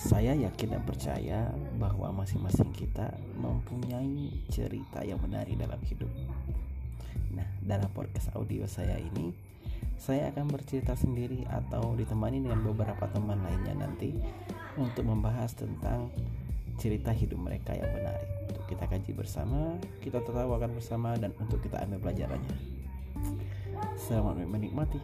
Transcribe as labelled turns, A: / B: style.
A: Saya yakin dan percaya bahwa masing-masing kita mempunyai cerita yang menarik dalam hidup. Nah, dalam podcast audio saya ini, saya akan bercerita sendiri atau ditemani dengan beberapa teman lainnya nanti untuk membahas tentang cerita hidup mereka yang menarik. Untuk kita kaji bersama, kita tertawakan bersama dan untuk kita ambil pelajarannya. Selamat menikmati.